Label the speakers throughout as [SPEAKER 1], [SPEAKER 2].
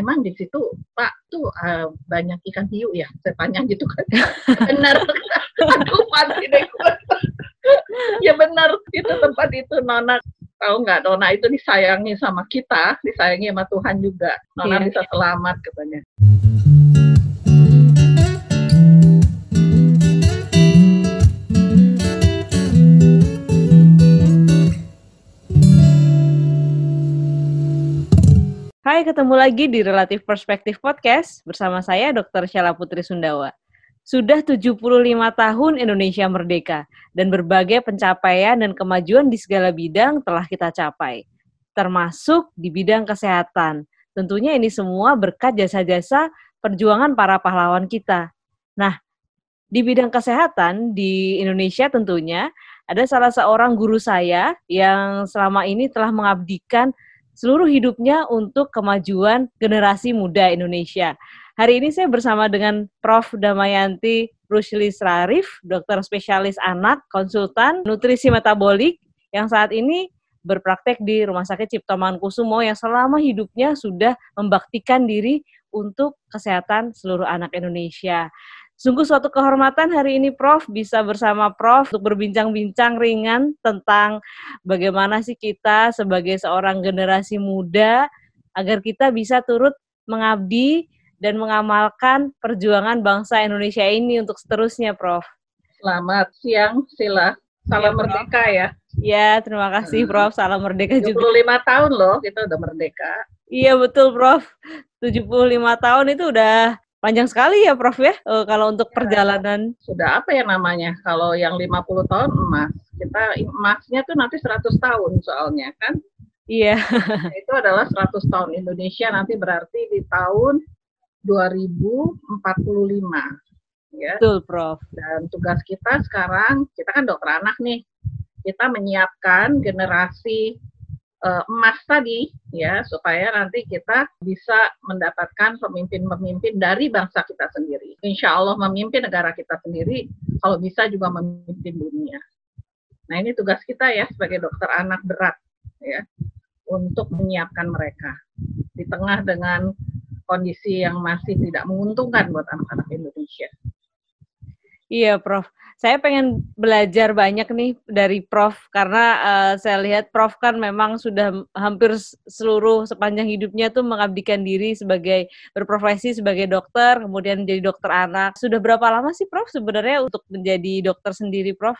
[SPEAKER 1] emang di situ Pak tuh uh, banyak ikan hiu ya? Saya tanya gitu kan. benar. Aduh pasti deh ya benar itu tempat itu Nona tahu nggak Nona itu disayangi sama kita, disayangi sama Tuhan juga. Nona yeah. bisa selamat katanya.
[SPEAKER 2] Hai, ketemu lagi di Relatif Perspektif Podcast bersama saya Dr. Syala Putri Sundawa. Sudah 75 tahun Indonesia merdeka dan berbagai pencapaian dan kemajuan di segala bidang telah kita capai, termasuk di bidang kesehatan. Tentunya ini semua berkat jasa-jasa perjuangan para pahlawan kita. Nah, di bidang kesehatan di Indonesia tentunya ada salah seorang guru saya yang selama ini telah mengabdikan seluruh hidupnya untuk kemajuan generasi muda Indonesia. Hari ini saya bersama dengan Prof. Damayanti Rusli Srarif, dokter spesialis anak, konsultan nutrisi metabolik yang saat ini berpraktek di Rumah Sakit Cipto Mangunkusumo yang selama hidupnya sudah membaktikan diri untuk kesehatan seluruh anak Indonesia. Sungguh suatu kehormatan hari ini Prof bisa bersama Prof untuk berbincang-bincang ringan tentang bagaimana sih kita sebagai seorang generasi muda agar kita bisa turut mengabdi dan mengamalkan perjuangan bangsa Indonesia ini untuk seterusnya Prof.
[SPEAKER 1] Selamat siang Sila. Salam ya, merdeka ya.
[SPEAKER 2] Ya, terima kasih hmm. Prof. Salam merdeka 75
[SPEAKER 1] juga. 75 tahun loh kita udah merdeka.
[SPEAKER 2] Iya betul Prof. 75 tahun itu udah Panjang sekali ya Prof ya uh, kalau untuk ya, perjalanan.
[SPEAKER 1] Sudah apa ya namanya? Kalau yang 50 tahun emas. Kita emasnya tuh nanti 100 tahun soalnya kan.
[SPEAKER 2] Iya.
[SPEAKER 1] Nah, itu adalah 100 tahun Indonesia nanti berarti di tahun 2045
[SPEAKER 2] ya. Betul, Prof.
[SPEAKER 1] Dan tugas kita sekarang, kita kan dokter anak nih. Kita menyiapkan generasi emas tadi ya supaya nanti kita bisa mendapatkan pemimpin-pemimpin dari bangsa kita sendiri. Insya Allah memimpin negara kita sendiri, kalau bisa juga memimpin dunia. Nah ini tugas kita ya sebagai dokter anak berat ya untuk menyiapkan mereka di tengah dengan kondisi yang masih tidak menguntungkan buat anak-anak Indonesia.
[SPEAKER 2] Iya, Prof. Saya pengen belajar banyak nih dari Prof karena uh, saya lihat Prof kan memang sudah hampir seluruh sepanjang hidupnya tuh mengabdikan diri sebagai berprofesi sebagai dokter, kemudian menjadi dokter anak. Sudah berapa lama sih Prof sebenarnya untuk menjadi dokter sendiri, Prof?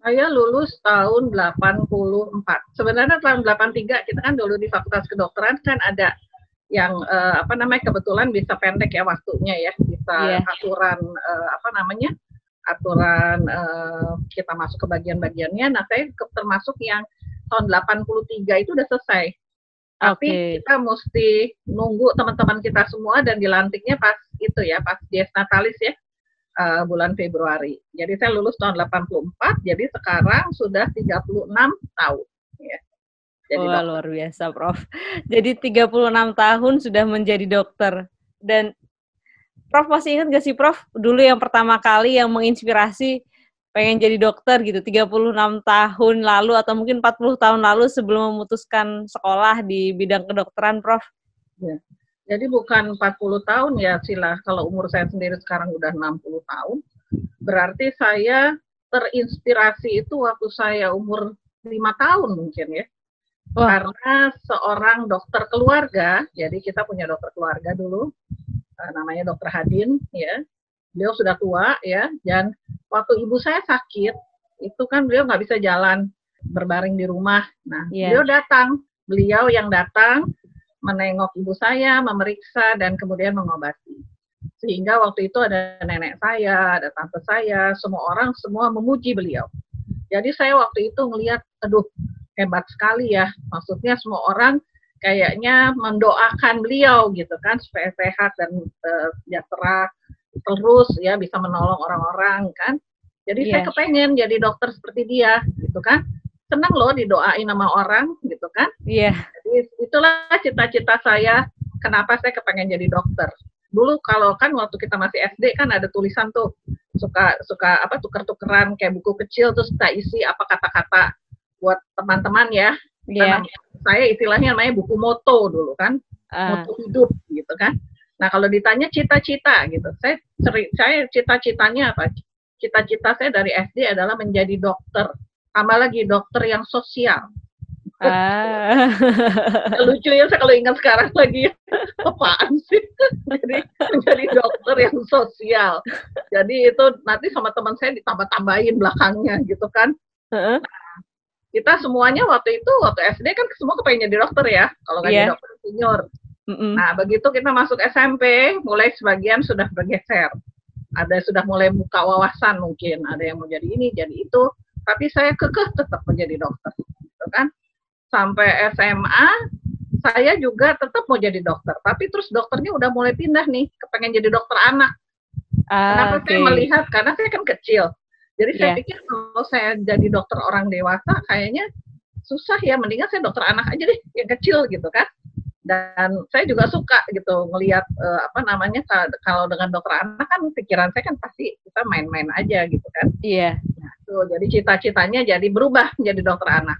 [SPEAKER 1] Saya lulus tahun 84. Sebenarnya tahun 83 kita kan dulu di Fakultas Kedokteran kan ada yang uh, apa namanya kebetulan bisa pendek ya waktunya ya bisa yeah. aturan uh, apa namanya aturan uh, kita masuk ke bagian-bagiannya nah saya termasuk yang tahun 83 itu udah selesai tapi okay. kita mesti nunggu teman-teman kita semua dan dilantiknya pas itu ya pas Dies Natalis ya uh, bulan Februari jadi saya lulus tahun 84 jadi sekarang sudah 36 tahun ya
[SPEAKER 2] jadi Wah, dokter. luar biasa, Prof. Jadi 36 tahun sudah menjadi dokter. Dan Prof masih ingat gak sih, Prof, dulu yang pertama kali yang menginspirasi pengen jadi dokter gitu, 36 tahun lalu atau mungkin 40 tahun lalu sebelum memutuskan sekolah di bidang kedokteran, Prof?
[SPEAKER 1] Ya. Jadi bukan 40 tahun ya, Sila. Kalau umur saya sendiri sekarang udah 60 tahun, berarti saya terinspirasi itu waktu saya umur lima tahun mungkin ya Oh. Karena seorang dokter keluarga, jadi kita punya dokter keluarga dulu, namanya dokter Hadin, ya. Beliau sudah tua, ya. Dan waktu ibu saya sakit, itu kan beliau nggak bisa jalan berbaring di rumah. Nah, yeah. beliau datang, beliau yang datang menengok ibu saya, memeriksa dan kemudian mengobati. Sehingga waktu itu ada nenek saya, ada tante saya, semua orang semua memuji beliau. Jadi saya waktu itu ngelihat, aduh, hebat sekali ya. Maksudnya semua orang kayaknya mendoakan beliau gitu kan supaya sehat dan uh, sejahtera terus ya bisa menolong orang-orang kan. Jadi yeah. saya iya. kepengen jadi dokter seperti dia gitu kan. Senang loh didoain sama orang gitu kan.
[SPEAKER 2] Iya. Yeah.
[SPEAKER 1] Jadi itulah cita-cita saya kenapa saya kepengen jadi dokter. Dulu kalau kan waktu kita masih SD kan ada tulisan tuh suka suka apa tuker-tukeran kayak buku kecil terus kita isi apa kata-kata buat teman-teman ya. Yeah. Karena saya istilahnya namanya buku moto dulu kan. uh. untuk hidup gitu kan. Nah kalau ditanya cita-cita gitu, saya seri, saya cita-citanya apa? Cita-cita saya dari SD adalah menjadi dokter, tambah lagi dokter yang sosial. Ah. Lucu ya saya kalau ingat sekarang lagi apaan sih? Jadi menjadi dokter yang sosial. Jadi itu nanti sama teman saya ditambah-tambahin belakangnya gitu kan. Uh -uh. Kita semuanya waktu itu waktu SD kan semua kepengen jadi dokter ya. Kalau nggak yeah. jadi dokter senior. Mm-hmm. Nah, begitu kita masuk SMP, mulai sebagian sudah bergeser. Ada sudah mulai buka wawasan mungkin, ada yang mau jadi ini, jadi itu. Tapi saya kekeh tetap menjadi dokter, gitu kan? Sampai SMA, saya juga tetap mau jadi dokter. Tapi terus dokternya udah mulai pindah nih, kepengen jadi dokter anak. Ah, Kenapa okay. saya melihat? Karena saya kan kecil. Jadi yeah. saya iya. pikir kalau saya jadi dokter orang dewasa, kayaknya susah ya. Mendingan saya dokter anak aja deh, yang kecil gitu kan dan saya juga suka gitu ngelihat uh, apa namanya kalau dengan dokter anak kan pikiran saya kan pasti kita main-main aja gitu kan
[SPEAKER 2] iya
[SPEAKER 1] nah, tuh jadi cita-citanya jadi berubah menjadi dokter anak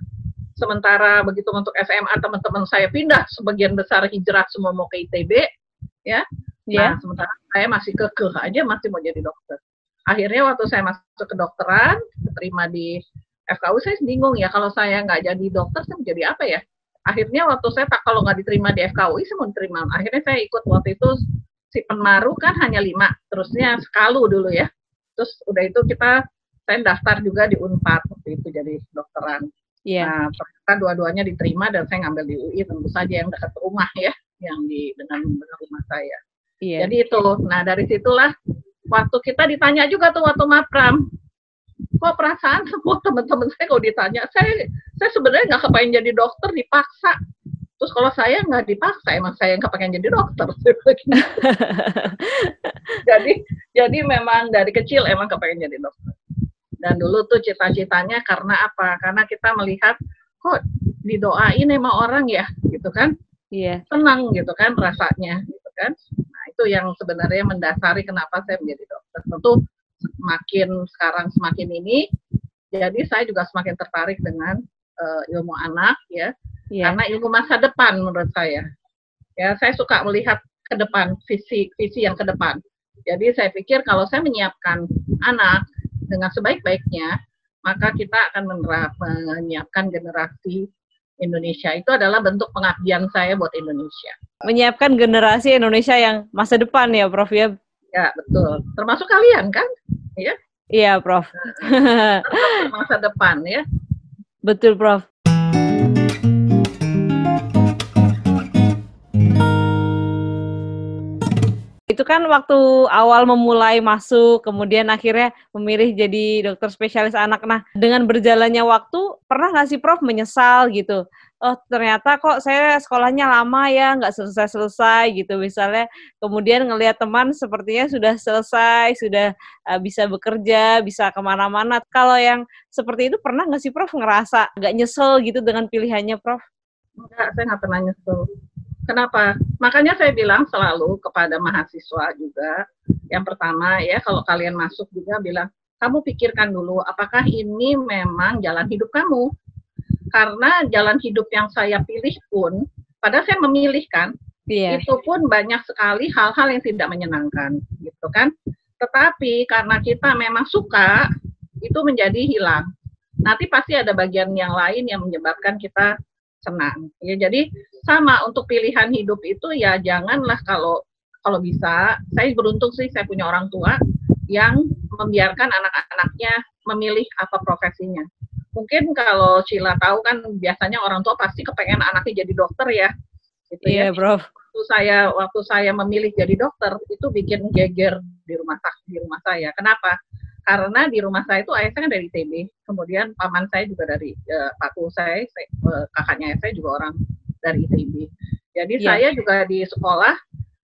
[SPEAKER 1] sementara begitu untuk SMA teman-teman saya pindah sebagian besar hijrah semua mau ke ITB ya yeah. nah sementara saya masih kekeh aja masih mau jadi dokter akhirnya waktu saya masuk ke dokteran terima di FKU saya bingung ya kalau saya nggak jadi dokter saya mau jadi apa ya? Akhirnya waktu saya tak kalau nggak diterima di FKUI saya mau diterima. Akhirnya saya ikut waktu itu si penmaru kan hanya lima terusnya sekalu dulu ya. Terus udah itu kita saya daftar juga di Unpad waktu itu jadi dokteran. Yeah. nah ternyata dua-duanya diterima dan saya ngambil di UI tentu saja yang dekat rumah ya yang di dengan, dengan rumah saya. Yeah. jadi itu nah dari situlah waktu kita ditanya juga tuh waktu mapram kok perasaan semua teman-teman saya kalau ditanya saya saya sebenarnya nggak kepengen jadi dokter dipaksa. Terus kalau saya nggak dipaksa emang saya nggak pengen jadi dokter. Jadi jadi memang dari kecil emang kepengen jadi dokter. Dan dulu tuh cita-citanya karena apa? Karena kita melihat kok didoain emang orang ya? Gitu kan?
[SPEAKER 2] Iya.
[SPEAKER 1] Yeah. tenang gitu kan rasanya gitu kan itu yang sebenarnya mendasari kenapa saya menjadi dokter. Tentu semakin sekarang semakin ini jadi saya juga semakin tertarik dengan uh, ilmu anak ya. Yeah. karena ilmu masa depan menurut saya. Ya saya suka melihat ke depan visi visi yang ke depan. Jadi saya pikir kalau saya menyiapkan anak dengan sebaik-baiknya maka kita akan menyiapkan generasi Indonesia itu adalah bentuk pengabdian saya buat Indonesia.
[SPEAKER 2] Menyiapkan generasi Indonesia yang masa depan ya, Prof ya.
[SPEAKER 1] Ya, betul. Termasuk kalian kan? Ya.
[SPEAKER 2] Iya, Prof.
[SPEAKER 1] masa depan ya.
[SPEAKER 2] Betul, Prof. itu kan waktu awal memulai masuk, kemudian akhirnya memilih jadi dokter spesialis anak. Nah, dengan berjalannya waktu, pernah nggak sih Prof menyesal gitu? oh ternyata kok saya sekolahnya lama ya nggak selesai-selesai gitu misalnya kemudian ngelihat teman sepertinya sudah selesai sudah uh, bisa bekerja bisa ke mana-mana kalau yang seperti itu pernah nggak sih Prof ngerasa nggak nyesel gitu dengan pilihannya Prof?
[SPEAKER 1] Enggak, saya nggak pernah nyesel. Kenapa? Makanya saya bilang selalu kepada mahasiswa juga, yang pertama ya kalau kalian masuk juga bilang, kamu pikirkan dulu apakah ini memang jalan hidup kamu karena jalan hidup yang saya pilih pun, padahal saya memilih kan, yeah. itu pun banyak sekali hal-hal yang tidak menyenangkan, gitu kan. Tetapi karena kita memang suka, itu menjadi hilang. Nanti pasti ada bagian yang lain yang menyebabkan kita senang. Ya, jadi sama untuk pilihan hidup itu ya janganlah kalau kalau bisa, saya beruntung sih saya punya orang tua yang membiarkan anak-anaknya memilih apa profesinya mungkin kalau Cila tahu kan biasanya orang tua pasti kepengen anaknya jadi dokter ya.
[SPEAKER 2] Gitu iya, ya. Bro.
[SPEAKER 1] Waktu saya waktu saya memilih jadi dokter itu bikin geger di rumah di rumah saya. Kenapa? Karena di rumah saya itu ayah saya kan dari ITB, kemudian paman saya juga dari uh, paku saya, saya uh, kakaknya saya juga orang dari ITB. Jadi yeah. saya juga di sekolah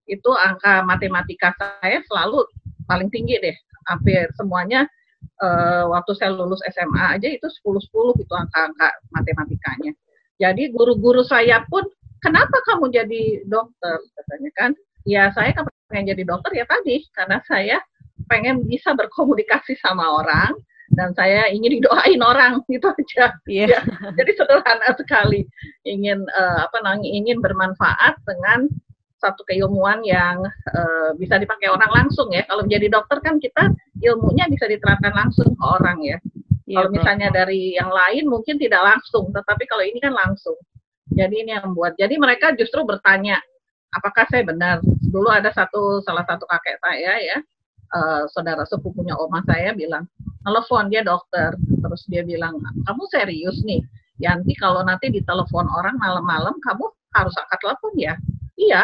[SPEAKER 1] itu angka matematika saya selalu paling tinggi deh, hampir semuanya uh, waktu saya lulus SMA aja itu 10-10 itu angka-angka matematikanya. Jadi guru-guru saya pun, kenapa kamu jadi dokter? Katanya kan, ya saya kan pengen jadi dokter ya tadi, karena saya pengen bisa berkomunikasi sama orang, dan saya ingin didoain orang gitu aja.
[SPEAKER 2] Yeah.
[SPEAKER 1] Ya, jadi sederhana sekali. Ingin uh, apa namanya ingin bermanfaat dengan satu keilmuan yang uh, bisa dipakai orang langsung ya. Kalau menjadi dokter kan kita ilmunya bisa diterapkan langsung ke orang ya. Yeah, kalau misalnya dari yang lain mungkin tidak langsung, tetapi kalau ini kan langsung. Jadi ini yang membuat. Jadi mereka justru bertanya, apakah saya benar? Dulu ada satu salah satu kakek saya ya, uh, saudara sepupunya oma saya bilang, telepon dia dokter, terus dia bilang, kamu serius nih? Yanti kalau nanti ditelepon orang malam-malam, kamu harus angkat telepon ya? Iya,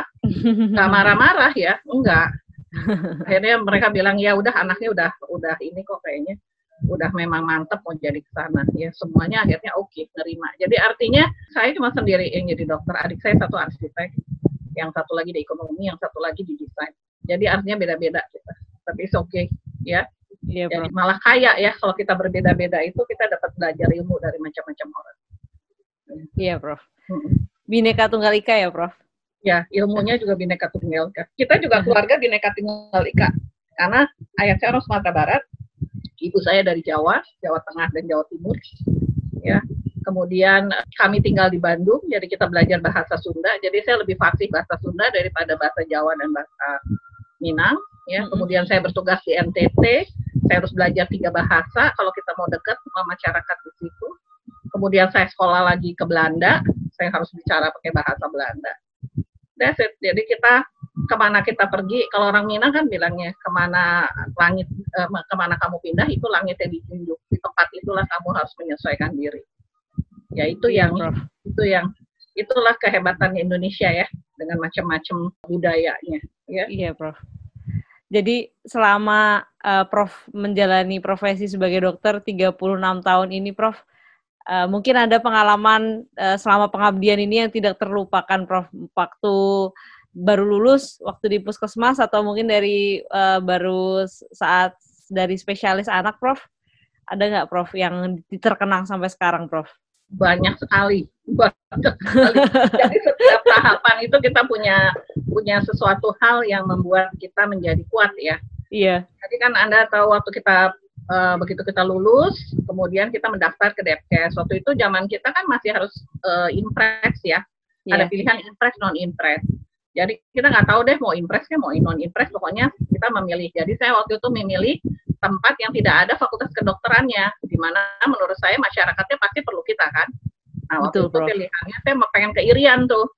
[SPEAKER 1] nggak marah-marah ya, enggak. Akhirnya mereka bilang ya udah anaknya udah udah ini kok kayaknya udah memang mantep mau jadi ke sana. Ya semuanya akhirnya oke okay, nerima. Jadi artinya saya cuma sendiri yang jadi dokter adik saya satu arsitek yang satu lagi di ekonomi yang satu lagi di desain. Jadi artinya beda-beda tapi oke okay ya iya, jadi malah kaya ya kalau kita berbeda-beda itu kita dapat belajar ilmu dari macam-macam orang
[SPEAKER 2] iya prof bineka tunggal ika ya prof
[SPEAKER 1] Ya, ilmunya juga bineka tunggal ika. Kita juga keluarga bineka tunggal ika. Karena ayah saya orang Sumatera Barat, ibu saya dari Jawa, Jawa Tengah dan Jawa Timur. Ya, kemudian kami tinggal di Bandung, jadi kita belajar bahasa Sunda. Jadi saya lebih fasih bahasa Sunda daripada bahasa Jawa dan bahasa Minang. Ya, kemudian saya bertugas di NTT, saya harus belajar tiga bahasa kalau kita mau dekat sama masyarakat di situ. Kemudian saya sekolah lagi ke Belanda, saya harus bicara pakai bahasa Belanda that's it. Jadi kita ke mana kita pergi, kalau orang Minang kan bilangnya ke mana langit, eh, ke mana kamu pindah itu langit yang ditunjuk. Di tempat itulah kamu harus menyesuaikan diri. Ya itu iya, yang itu yang itulah kehebatan Indonesia ya dengan macam-macam budayanya. Ya.
[SPEAKER 2] Iya, Prof. Jadi selama uh, Prof menjalani profesi sebagai dokter 36 tahun ini, Prof, Uh, mungkin ada pengalaman uh, selama pengabdian ini yang tidak terlupakan, Prof. Waktu baru lulus, waktu di puskesmas, atau mungkin dari uh, baru saat dari spesialis anak, Prof. Ada nggak, Prof, yang terkenang sampai sekarang, Prof?
[SPEAKER 1] Banyak sekali, banyak sekali. Jadi setiap tahapan itu kita punya punya sesuatu hal yang membuat kita menjadi kuat ya.
[SPEAKER 2] Iya.
[SPEAKER 1] Jadi kan Anda tahu waktu kita uh, begitu kita lulus, kemudian kita mendaftar ke Depkes. Waktu itu zaman kita kan masih harus uh, impres ya. Yeah. Ada pilihan impres non impres. Jadi kita nggak tahu deh mau impres mau non impres, pokoknya kita memilih. Jadi saya waktu itu memilih tempat yang tidak ada fakultas kedokterannya, di mana menurut saya masyarakatnya pasti perlu kita kan. Nah waktu Betul, itu bro. pilihannya saya mau pengen ke Irian tuh.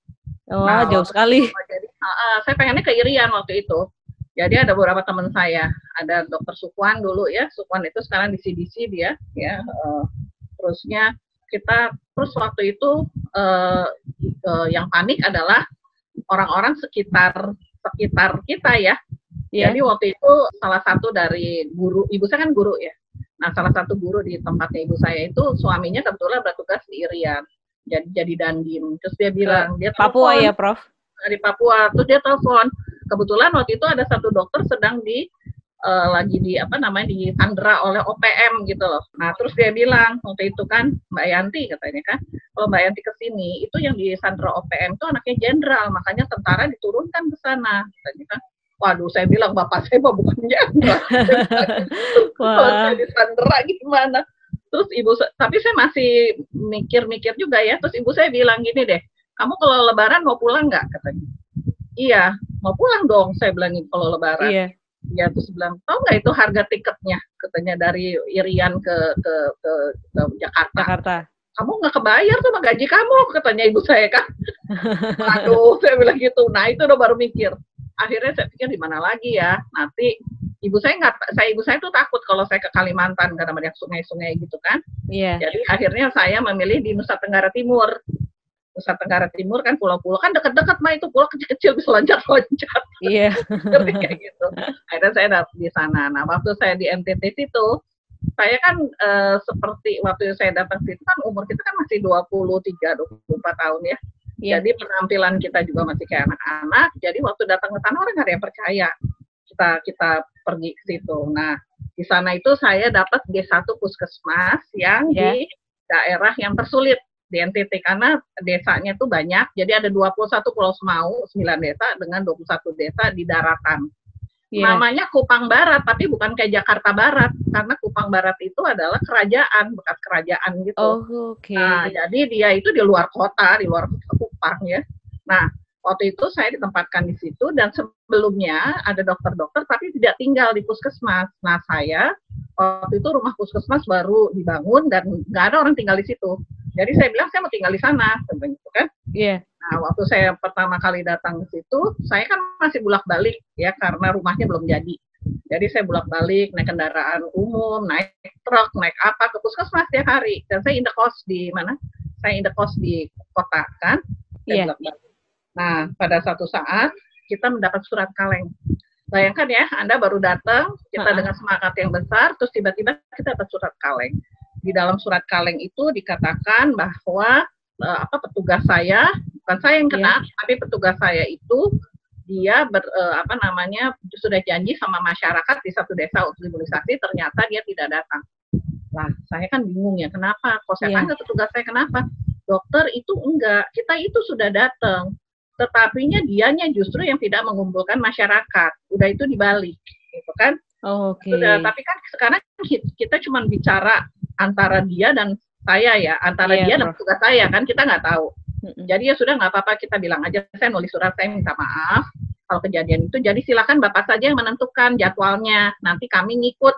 [SPEAKER 2] Oh, nah, jauh sekali.
[SPEAKER 1] Jadi, uh, uh, saya pengennya ke Irian waktu itu. Jadi ada beberapa teman saya, ada dokter Sukwan dulu ya, Sukwan itu sekarang di CDC dia, ya. Uh, terusnya kita terus waktu itu uh, uh, yang panik adalah orang-orang sekitar sekitar kita ya. Yeah. Jadi waktu itu salah satu dari guru, ibu saya kan guru ya. Nah salah satu guru di tempatnya ibu saya itu suaminya kebetulan bertugas di Irian, jadi jadi dandim. Terus dia bilang dia
[SPEAKER 2] Papua telepon, ya, Prof?
[SPEAKER 1] Di Papua. Terus dia telepon, kebetulan waktu itu ada satu dokter sedang di uh, lagi di apa namanya di Sandra oleh OPM gitu loh. Nah terus dia bilang waktu itu kan Mbak Yanti katanya kan, kalau Mbak Yanti ke sini itu yang di Sandra OPM itu anaknya jenderal, makanya tentara diturunkan ke sana. Katanya kan, waduh saya bilang bapak saya mah bukan jenderal. kalau saya di Sandra gimana? Terus ibu, tapi saya masih mikir-mikir juga ya. Terus ibu saya bilang gini deh, kamu kalau Lebaran mau pulang nggak? katanya? Iya, mau pulang dong saya bilang kalau lebaran. Iya. ya terus bilang tahu nggak itu harga tiketnya? katanya dari Irian ke ke ke, ke Jakarta.
[SPEAKER 2] Jakarta.
[SPEAKER 1] Kamu nggak kebayar sama gaji kamu katanya ibu saya kan. Aduh saya bilang gitu. Nah itu udah baru mikir. Akhirnya saya pikir di mana lagi ya? Nanti ibu saya nggak saya ibu saya tuh takut kalau saya ke Kalimantan karena banyak sungai-sungai gitu kan
[SPEAKER 2] yeah.
[SPEAKER 1] jadi akhirnya saya memilih di Nusa Tenggara Timur Nusa Tenggara Timur kan pulau-pulau kan deket-deket mah itu pulau kecil-kecil bisa loncat-loncat.
[SPEAKER 2] Iya.
[SPEAKER 1] kayak gitu. Akhirnya saya di sana. Nah waktu saya di NTT itu saya kan e, seperti waktu saya datang situ kan umur kita kan masih 23 24 tahun ya. Yeah. Jadi penampilan kita juga masih kayak anak-anak. Jadi waktu datang ke sana orang nggak ada yang percaya kita kita pergi ke situ. Nah di sana itu saya dapat G1 puskesmas yang yeah. di daerah yang tersulit di NTT karena desanya tuh banyak. Jadi ada 21 pulau semau, 9 desa dengan 21 desa di daratan. Yeah. Namanya Kupang Barat, tapi bukan kayak Jakarta Barat, karena Kupang Barat itu adalah kerajaan, bekas kerajaan gitu.
[SPEAKER 2] Oh, oke. Okay.
[SPEAKER 1] Nah, jadi dia itu di luar kota, di luar Kupang ya. Nah, waktu itu saya ditempatkan di situ dan sebelumnya ada dokter-dokter tapi tidak tinggal di puskesmas. Nah, saya waktu itu rumah puskesmas baru dibangun dan nggak ada orang tinggal di situ. Jadi saya bilang saya mau tinggal di sana, sebenarnya kan.
[SPEAKER 2] Iya. Yeah.
[SPEAKER 1] Nah, waktu saya pertama kali datang ke situ, saya kan masih bolak-balik ya karena rumahnya belum jadi. Jadi saya bolak-balik naik kendaraan umum, naik truk, naik apa ke puskesmas tiap hari. Dan saya indekos di mana? Saya indekos di kota kan. Saya yeah. Nah, pada satu saat kita mendapat surat kaleng. Bayangkan ya, Anda baru datang, kita uh -huh. dengan semangat yang besar, terus tiba-tiba kita dapat surat kaleng. Di dalam surat kaleng itu dikatakan bahwa uh, apa petugas saya bukan saya yang kena yeah. tapi petugas saya itu dia ber, uh, apa namanya sudah janji sama masyarakat di satu desa untuk imunisasi ternyata dia tidak datang lah saya kan bingung ya kenapa kok saya yeah. tanya petugas saya kenapa dokter itu enggak kita itu sudah datang tetapinya dianya justru yang tidak mengumpulkan masyarakat. Udah itu dibalik gitu kan?
[SPEAKER 2] Oh, oke okay.
[SPEAKER 1] tapi kan sekarang kita cuma bicara antara dia dan saya ya. Antara yeah, dia dan petugas saya kan kita nggak tahu. Jadi ya sudah nggak apa-apa kita bilang aja saya nulis surat saya minta maaf kalau kejadian itu. Jadi silakan bapak saja yang menentukan jadwalnya. Nanti kami ngikut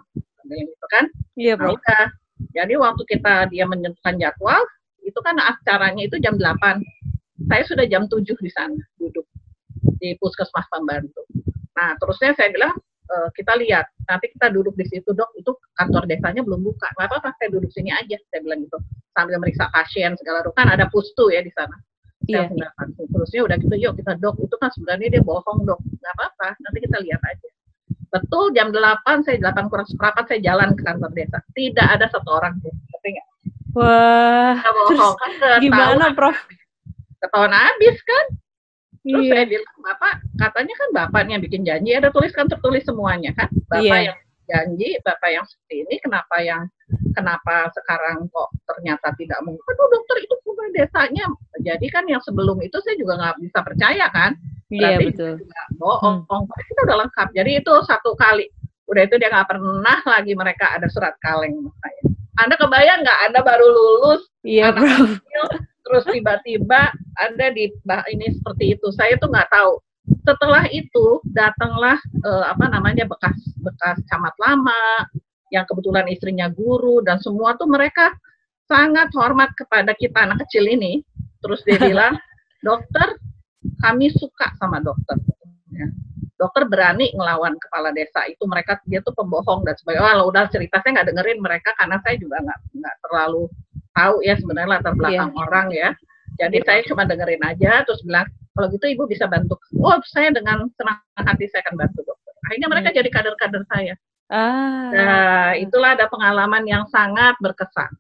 [SPEAKER 1] gitu kan?
[SPEAKER 2] Iya yeah,
[SPEAKER 1] nah, jadi waktu kita dia menentukan jadwal itu kan acaranya itu jam 8 saya sudah jam 7 di sana duduk di puskesmas pembantu. Nah terusnya saya bilang uh, kita lihat nanti kita duduk di situ dok. Itu kantor desanya belum buka. Nggak apa-apa saya duduk sini aja saya bilang gitu. Sambil meriksa pasien segala rupa. Kan ada pustu ya di sana. Iya. terusnya udah gitu yuk kita dok. Itu kan sebenarnya dia bohong dok. Nggak apa-apa nanti kita lihat aja. Betul jam 8 saya 8 kurang seperempat saya jalan ke kantor desa. Tidak ada satu orang tuh ngerti nggak.
[SPEAKER 2] Wah bohong kan gimana prof
[SPEAKER 1] ketahuan habis kan Terus iya. saya bilang, Bapak, katanya kan Bapaknya bikin janji, ada tuliskan tertulis semuanya kan. Bapak iya. yang janji, Bapak yang seperti ini, kenapa yang kenapa sekarang kok ternyata tidak mungkin? Aduh dokter itu punya desanya. Jadi kan yang sebelum itu saya juga nggak bisa percaya kan.
[SPEAKER 2] Iya betul.
[SPEAKER 1] Juga bohong, hmm. kita udah lengkap. Jadi itu satu kali. Udah itu dia nggak pernah lagi mereka ada surat kaleng. Anda kebayang nggak? Anda baru lulus,
[SPEAKER 2] iya, bro
[SPEAKER 1] terus tiba-tiba ada di ini seperti itu. Saya tuh nggak tahu. Setelah itu datanglah uh, apa namanya bekas bekas camat lama yang kebetulan istrinya guru dan semua tuh mereka sangat hormat kepada kita anak kecil ini. Terus dia bilang dokter kami suka sama dokter. Ya. dokter berani ngelawan kepala desa. Itu mereka dia tuh pembohong dan sebagainya. Walau udah cerita saya nggak dengerin mereka karena saya juga nggak nggak terlalu tahu ya sebenarnya latar belakang yeah. orang ya. Jadi yeah. saya cuma dengerin aja terus bilang kalau gitu ibu bisa bantu. Oh saya dengan senang hati saya akan bantu dokter. Akhirnya mereka yeah. jadi kader-kader saya.
[SPEAKER 2] Ah.
[SPEAKER 1] Nah itulah ada pengalaman yang sangat berkesan.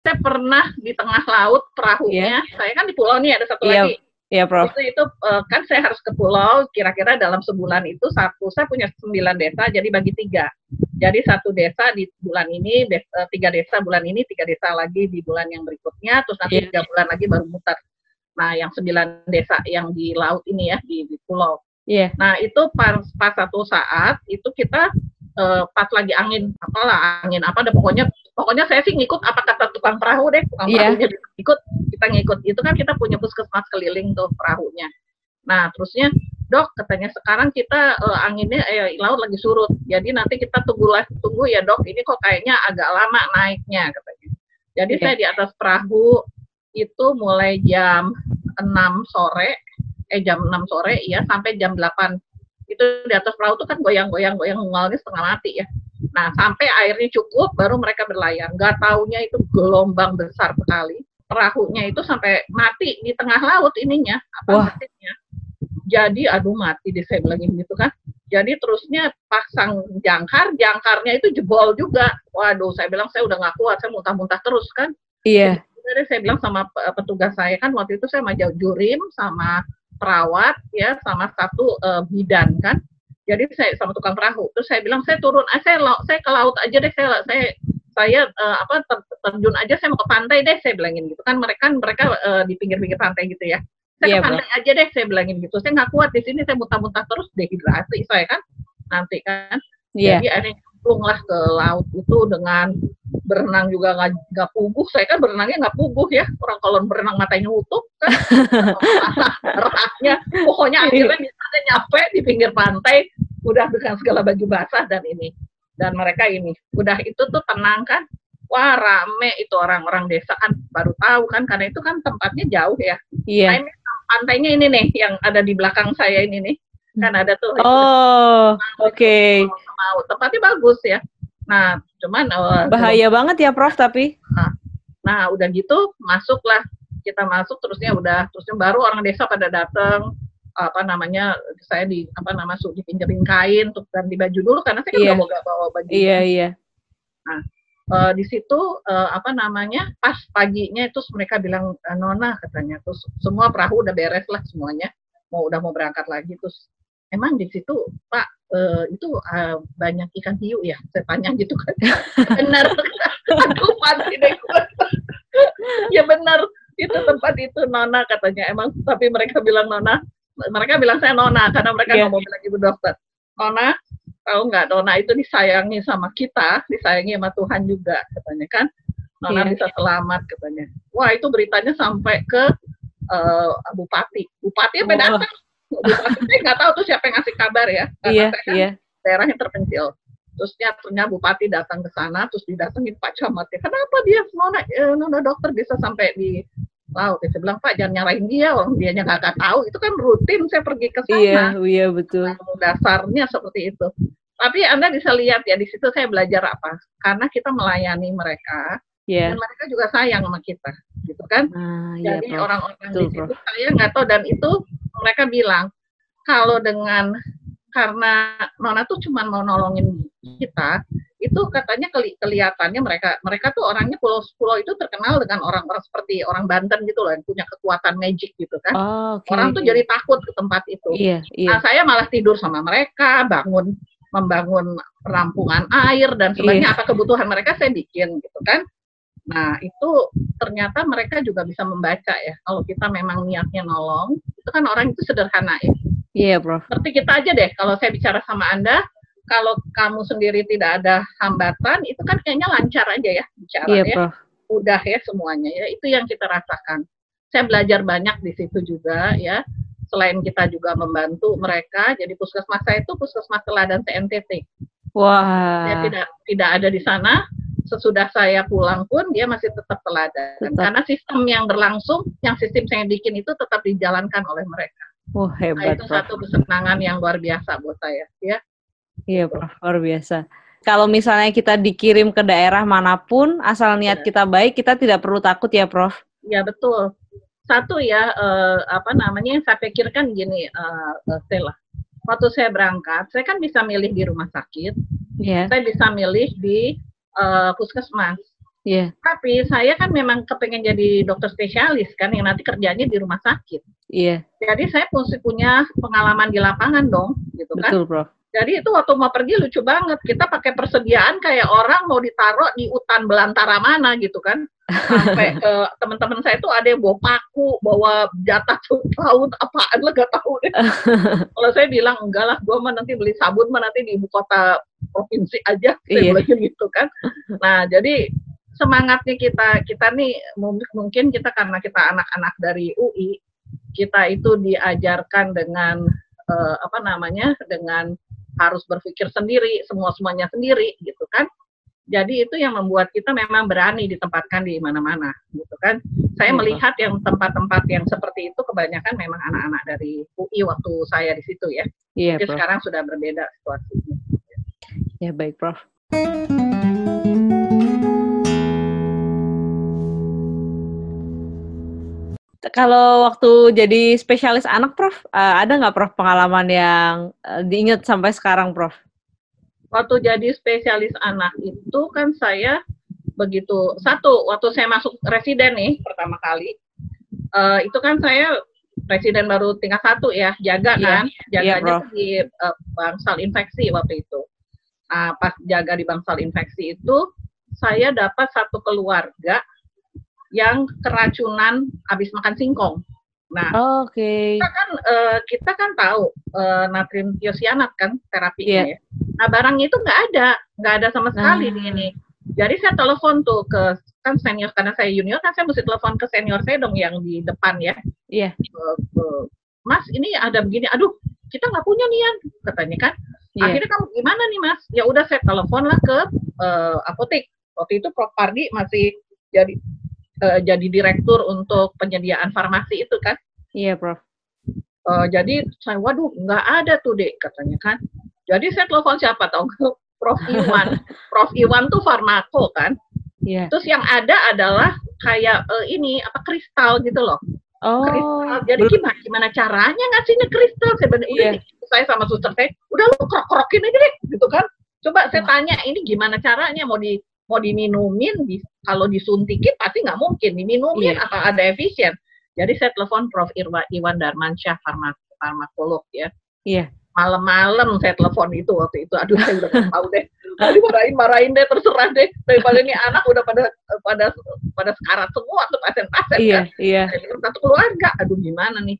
[SPEAKER 1] Saya pernah di tengah laut perahunya. Yeah. Saya kan di pulau nih ada satu yeah. lagi
[SPEAKER 2] Iya, Prof.
[SPEAKER 1] Itu itu uh, kan saya harus ke pulau kira-kira dalam sebulan itu satu saya punya sembilan desa jadi bagi tiga. Jadi satu desa di bulan ini, eh, tiga desa bulan ini, tiga desa lagi di bulan yang berikutnya, terus nanti yeah. tiga bulan lagi baru muter. Nah, yang sembilan desa yang di laut ini ya di, di pulau.
[SPEAKER 2] Iya. Yeah.
[SPEAKER 1] Nah, itu pas pas satu saat itu kita uh, pas lagi angin apalah angin apa ada pokoknya pokoknya saya sih ngikut apa kata tukang perahu deh tukang yeah. perahunya ikut kita ngikut itu kan kita punya puskesmas keliling tuh perahunya nah terusnya dok katanya sekarang kita uh, anginnya eh, laut lagi surut jadi nanti kita tunggu lah tunggu ya dok ini kok kayaknya agak lama naiknya katanya jadi yeah. saya di atas perahu itu mulai jam 6 sore eh jam 6 sore ya sampai jam 8 itu di atas perahu tuh kan goyang-goyang goyang ngoalnya setengah mati ya. Nah sampai airnya cukup baru mereka berlayar. Gak taunya itu gelombang besar sekali. Perahunya itu sampai mati di tengah laut ininya apa Wah. mesinnya. Jadi aduh mati di saya bilang gitu kan. Jadi terusnya pasang jangkar, jangkarnya itu jebol juga. Waduh, saya bilang saya udah nggak kuat, saya muntah-muntah terus kan.
[SPEAKER 2] Iya.
[SPEAKER 1] Jadi saya bilang sama petugas saya kan waktu itu saya sama jurim sama perawat ya sama satu uh, bidan kan jadi saya sama tukang perahu terus saya bilang saya turun ah, saya saya ke laut aja deh saya saya saya uh, apa ter terjun aja saya mau ke pantai deh saya bilangin gitu. Kan mereka mereka uh, di pinggir-pinggir pantai gitu ya. Saya yeah, ke pantai bro. aja deh saya bilangin gitu. Saya nggak kuat di sini saya muntah-muntah terus dehidrasi saya kan nanti kan. Yeah. jadi ada nyemplung lah ke laut itu dengan berenang juga nggak nggak puguh. Saya kan berenangnya nggak puguh ya. Orang kalau berenang matanya utuh kan rahnya pokoknya akhirnya misalnya nyampe di pinggir pantai udah dengan segala baju basah dan ini dan mereka ini udah itu tuh tenang kan? Wah rame itu orang-orang desa kan baru tahu kan karena itu kan tempatnya jauh ya.
[SPEAKER 2] Iya. Yeah.
[SPEAKER 1] nah, pantainya ini nih yang ada di belakang saya ini nih. Kan ada tuh.
[SPEAKER 2] Oh oke. okay.
[SPEAKER 1] mau tempatnya bagus ya. Nah, cuman
[SPEAKER 2] uh, bahaya banget ya Prof tapi.
[SPEAKER 1] Nah, nah, udah gitu masuklah. Kita masuk terusnya udah terusnya baru orang desa pada datang apa namanya saya di apa nama su dipinjemin kain untuk ganti baju dulu karena saya yeah. nggak bawa baju.
[SPEAKER 2] Iya yeah, iya. Yeah.
[SPEAKER 1] Nah uh, di situ uh, apa namanya pas paginya itu mereka bilang nona katanya terus semua perahu udah beres lah semuanya mau udah mau berangkat lagi terus emang di situ Pak uh, itu uh, banyak ikan hiu ya saya tanya gitu kan benar aduh mati deh ya benar itu tempat itu Nona katanya emang tapi mereka bilang Nona mereka bilang saya Nona karena mereka yeah. ngomong bilang ibu dokter. Nona tahu nggak? Nona itu disayangi sama kita disayangi sama Tuhan juga katanya kan? Nona yeah. bisa selamat katanya. Wah itu beritanya sampai ke uh, Bupati. Bupati apa oh. datang? Bupati nggak tahu tuh siapa yang ngasih kabar ya.
[SPEAKER 2] Karena iya, kan iya.
[SPEAKER 1] daerahnya terpencil. Terusnya ternyata bupati datang ke sana terus didatengin Pak Camat. Ya kenapa dia nona eh, nona dokter bisa sampai di laut ya saya bilang Pak jangan nyalahin dia orang dia nggak akan tahu. Itu kan rutin saya pergi ke sana.
[SPEAKER 2] Iya iya betul.
[SPEAKER 1] Nah, dasarnya seperti itu. Tapi anda bisa lihat ya di situ saya belajar apa? Karena kita melayani mereka yeah. dan mereka juga sayang sama kita gitu kan? Ah, iya, jadi orang-orang di situ saya nggak tahu dan itu mereka bilang kalau dengan karena Nona tuh cuma mau nolongin kita, itu katanya keli kelihatannya mereka mereka tuh orangnya pulau pulau itu terkenal dengan orang-orang seperti orang Banten gitu loh yang punya kekuatan magic gitu kan.
[SPEAKER 2] Oh, okay.
[SPEAKER 1] Orang tuh jadi takut ke tempat itu.
[SPEAKER 2] Iya, iya.
[SPEAKER 1] Nah saya malah tidur sama mereka, bangun membangun perampungan air dan sebagainya iya. apa kebutuhan mereka saya bikin gitu kan. Nah, itu ternyata mereka juga bisa membaca ya. Kalau kita memang niatnya nolong, itu kan orang itu sederhana ya.
[SPEAKER 2] Iya, yeah, Bro.
[SPEAKER 1] Seperti kita aja deh, kalau saya bicara sama Anda, kalau kamu sendiri tidak ada hambatan, itu kan kayaknya lancar aja ya bicara yeah, ya. Udah ya semuanya ya. Itu yang kita rasakan. Saya belajar banyak di situ juga ya. Selain kita juga membantu mereka, jadi puskesmas saya itu puskesmas teladan TNTT.
[SPEAKER 2] Wah.
[SPEAKER 1] Wow. Saya tidak tidak ada di sana, sesudah saya pulang pun dia masih tetap teladan tetap. karena sistem yang berlangsung yang sistem saya bikin itu tetap dijalankan oleh mereka.
[SPEAKER 2] Oh hebat.
[SPEAKER 1] Nah, itu Prof. satu kesenangan yang luar biasa buat saya ya.
[SPEAKER 2] Iya Prof, luar biasa. Kalau misalnya kita dikirim ke daerah mana pun, asal niat ya. kita baik, kita tidak perlu takut ya Prof.
[SPEAKER 1] Iya betul. Satu ya, uh, apa namanya, saya pikirkan gini, uh, Stella. Waktu saya berangkat, saya kan bisa milih di rumah sakit, yeah. saya bisa milih di uh, puskesmas.
[SPEAKER 2] Iya. Yeah.
[SPEAKER 1] Tapi saya kan memang kepengen jadi dokter spesialis kan yang nanti kerjanya di rumah sakit.
[SPEAKER 2] Iya.
[SPEAKER 1] Yeah. Jadi saya mesti punya pengalaman di lapangan dong, gitu kan.
[SPEAKER 2] Betul, Bro.
[SPEAKER 1] Jadi itu waktu mau pergi lucu banget. Kita pakai persediaan kayak orang mau ditaruh di hutan belantara mana gitu kan. Sampai ke teman-teman saya itu ada yang bawa paku, bawa jatah laut apaan lah gak tahu deh. Kalau saya bilang enggak lah, gue mah nanti beli sabun mah nanti di ibu kota provinsi aja. Saya iya. gitu kan. Nah jadi semangatnya kita kita nih mungkin kita karena kita anak-anak dari UI kita itu diajarkan dengan uh, apa namanya dengan harus berpikir sendiri, semua semuanya sendiri gitu kan. Jadi itu yang membuat kita memang berani ditempatkan di mana-mana gitu kan. Saya iya, melihat yang tempat-tempat yang seperti itu kebanyakan memang anak-anak dari UI waktu saya di situ ya.
[SPEAKER 2] Iya,
[SPEAKER 1] Jadi sekarang sudah berbeda situasinya.
[SPEAKER 2] Ya baik, Prof. kalau waktu jadi spesialis anak, Prof, uh, ada nggak Prof pengalaman yang uh, diingat sampai sekarang, Prof?
[SPEAKER 1] Waktu jadi spesialis anak itu kan saya begitu satu waktu saya masuk residen nih pertama kali uh, itu kan saya residen baru tingkat satu ya jaga yeah. kan iya, jaganya yeah, di uh, bangsal infeksi waktu itu. Nah, pas jaga di bangsal infeksi itu saya dapat satu keluarga yang keracunan habis makan singkong. Nah,
[SPEAKER 2] Oh, Oke.
[SPEAKER 1] kita kan eh, kita kan tahu eh, natrium tiosianat kan terapinya
[SPEAKER 2] Iya.
[SPEAKER 1] ya. Nah barangnya itu nggak ada, nggak ada sama sekali
[SPEAKER 2] Ah.
[SPEAKER 1] di ini. Jadi saya telepon tuh ke kan senior karena saya junior kan saya mesti telepon ke senior saya dong yang di depan ya.
[SPEAKER 2] Iya.
[SPEAKER 1] Eh, eh, Mas ini ada begini, aduh kita nggak punya nih Yan, katanya kan.
[SPEAKER 2] Iya.
[SPEAKER 1] Akhirnya kamu gimana nih Mas? Ya udah saya telepon lah ke eh, apotek. Waktu itu Prof Pardi masih jadi eh, jadi direktur untuk penyediaan farmasi itu kan.
[SPEAKER 2] Iya, Prof.
[SPEAKER 1] Eh, jadi saya waduh nggak ada tuh dek katanya kan. Jadi saya telepon siapa tahu nggak? Prof Iwan. Prof Iwan tuh farmako kan.
[SPEAKER 2] Iya.
[SPEAKER 1] Terus yang ada adalah kayak eh, ini apa kristal gitu loh.
[SPEAKER 2] Oh.
[SPEAKER 1] Kristal. Jadi gimana gimana caranya ngasihnya kristal? Saya bener,
[SPEAKER 2] Iya.
[SPEAKER 1] saya sama suster saya, udah lu krok-krokin aja deh gitu kan. Coba saya
[SPEAKER 2] Wah.
[SPEAKER 1] tanya ini gimana caranya mau di mau diminumin di, kalau disuntikin pasti nggak mungkin diminumin
[SPEAKER 2] Iya.
[SPEAKER 1] apa ada efisien. Jadi saya telepon Prof Irwa Iwan Darmansyah farmak farmakolog ya.
[SPEAKER 2] Iya.
[SPEAKER 1] Malam-malam saya telepon itu waktu itu. Aduh saya udah tahu deh. Tadi marahin marahin deh terserah deh. Daripada ini anak udah pada pada pada sekarat semua tuh pasien-pasien kan
[SPEAKER 2] Iya, iya.
[SPEAKER 1] saya bilang satu keluarga, aduh gimana nih.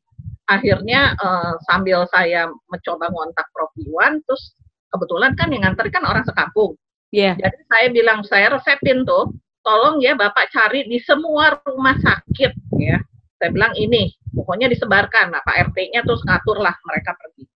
[SPEAKER 1] Akhirnya eh, sambil saya mencoba ngontak Prof Iwan, terus kebetulan kan yang nganter kan orang sekampung.
[SPEAKER 2] Iya.
[SPEAKER 1] Jadi saya bilang, saya resepin tuh, tolong ya Bapak cari di semua rumah sakit ya. Saya bilang ini, pokoknya disebarkan, nah Pak RT-nya terus ngaturlah mereka pergi.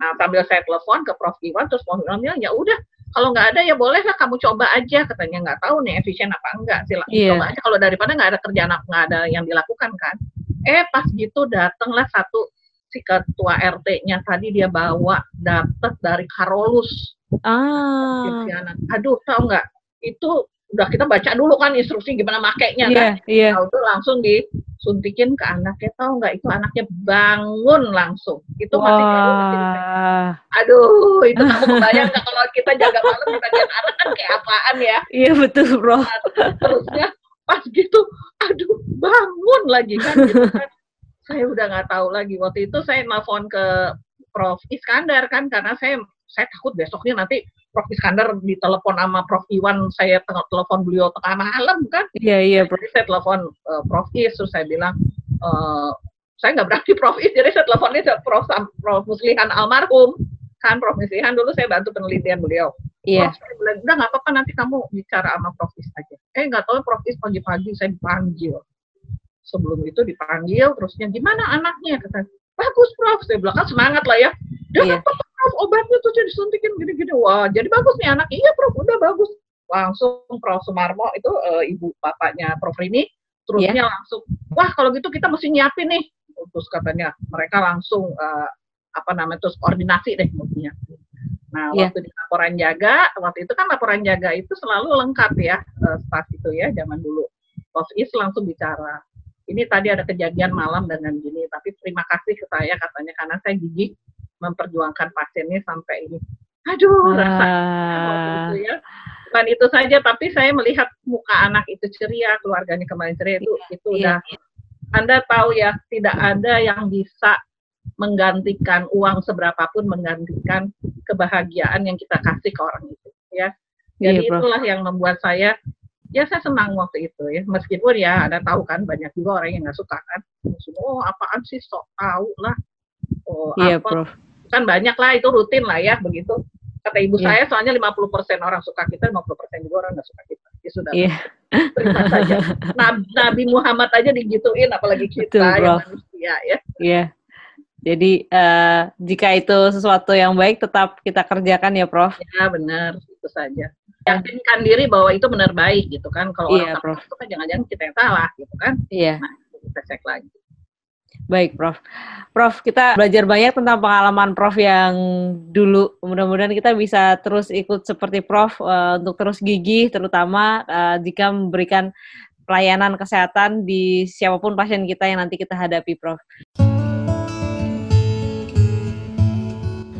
[SPEAKER 1] Nah sambil saya telepon ke Prof Iwan, terus Prof Iwan bilang, ya udah, kalau nggak ada ya bolehlah kamu coba aja, katanya nggak tahu nih efisien apa enggak, silakan
[SPEAKER 2] Iya.
[SPEAKER 1] coba aja. Kalau daripada nggak ada kerjaan, nggak ada yang dilakukan kan. Eh pas gitu datanglah satu si ketua RT-nya tadi dia bawa dapet dari Karolus
[SPEAKER 2] Ah.
[SPEAKER 1] Tirsiana. Aduh, tahu nggak? Itu udah kita baca dulu kan instruksi gimana makainya kan.
[SPEAKER 2] Iya, iya.
[SPEAKER 1] Tuh langsung disuntikin ke anaknya. Tahu nggak? Itu anaknya bangun langsung. Itu baru masih
[SPEAKER 2] Wah.
[SPEAKER 1] Aduh, itu kamu kebayang nggak kalau kita jaga malam di bagian anak kan kayak apaan ya?
[SPEAKER 2] Iya betul, Prof.
[SPEAKER 1] Terusnya pas gitu, aduh bangun lagi kan gitu kan. Saya udah nggak tahu lagi. Waktu itu saya nelfon ke Prof Iskandar kan karena saya saya takut besoknya nanti Prof Iskandar ditelepon sama Prof Iwan, saya tengah telepon beliau tengah malam kan.
[SPEAKER 2] Iya, iya, Prof.
[SPEAKER 1] Jadi saya telepon eh, Prof Is, terus saya bilang, eh, saya nggak berani Prof Is, jadi saya teleponnya ke Prof, Prof Muslihan almarhum. Kan Prof Muslihan dulu saya bantu penelitian beliau.
[SPEAKER 2] Iya.
[SPEAKER 1] Prof, saya bilang, udah nggak apa-apa nanti kamu bicara sama Prof Is aja. Eh nggak tahu Prof Is pagi-pagi saya dipanggil. Sebelum itu dipanggil, terusnya gimana anaknya? Kata, bagus Prof. Saya bilang kan semangat lah ya. Udah
[SPEAKER 2] Iya.
[SPEAKER 1] apa-apa Prof, obatnya tuh saya disuntikin gini-gini. Wah, jadi bagus nih anak. Iya Prof, udah bagus. Langsung Prof Sumarmo itu eh, ibu bapaknya Prof Rini, terusnya langsung, wah kalau gitu kita mesti nyiapin nih. Terus katanya mereka langsung eh, apa namanya terus koordinasi deh mestinya. Nah,
[SPEAKER 2] Iya.
[SPEAKER 1] waktu di laporan jaga, waktu itu kan laporan jaga itu selalu lengkap ya, eh, staff itu ya, zaman dulu. Prof Is langsung bicara, ini tadi ada kejadian malam dengan gini, tapi terima kasih ke saya katanya karena saya gigih memperjuangkan pasiennya sampai ini. Aduh,
[SPEAKER 2] Ah.
[SPEAKER 1] itu ya. Bukan itu saja, tapi saya melihat muka anak itu ceria, keluarganya kemarin ceria itu, itu
[SPEAKER 2] Iya.
[SPEAKER 1] udah. Anda tahu ya, tidak ada yang bisa menggantikan uang seberapapun menggantikan kebahagiaan yang kita kasih ke orang itu, ya. Jadi
[SPEAKER 2] Iya,
[SPEAKER 1] itulah yang membuat saya, ya saya senang waktu itu ya. Meskipun ya, Anda tahu kan banyak juga orang yang nggak suka kan. Oh, apaan sih sok tahu lah. Oh,
[SPEAKER 2] Iya,
[SPEAKER 1] apa
[SPEAKER 2] Prof.
[SPEAKER 1] kan banyak lah itu rutin lah ya begitu kata ibu
[SPEAKER 2] Iya.
[SPEAKER 1] saya soalnya 50% orang suka kita 50% juga orang nggak suka kita ya sudah
[SPEAKER 2] Iya.
[SPEAKER 1] terima saja Nabi, Nabi Muhammad aja digituin apalagi kita
[SPEAKER 2] Betul,
[SPEAKER 1] yang manusia ya
[SPEAKER 2] Iya. Jadi eh, jika itu sesuatu yang baik tetap kita kerjakan ya, Prof.
[SPEAKER 1] ya benar itu saja yakinkan diri bahwa itu benar baik gitu kan kalau
[SPEAKER 2] Iya,
[SPEAKER 1] orang
[SPEAKER 2] Prof.
[SPEAKER 1] itu kan jangan-jangan kita yang salah gitu kan
[SPEAKER 2] Iya.
[SPEAKER 1] nah kita cek lagi
[SPEAKER 2] Baik, Prof. Prof, kita belajar banyak tentang pengalaman Prof yang dulu. Mudah-mudahan kita bisa terus ikut seperti Prof eh, untuk terus gigih, terutama eh, jika memberikan pelayanan kesehatan di siapa pun pasien kita yang nanti kita hadapi, Prof.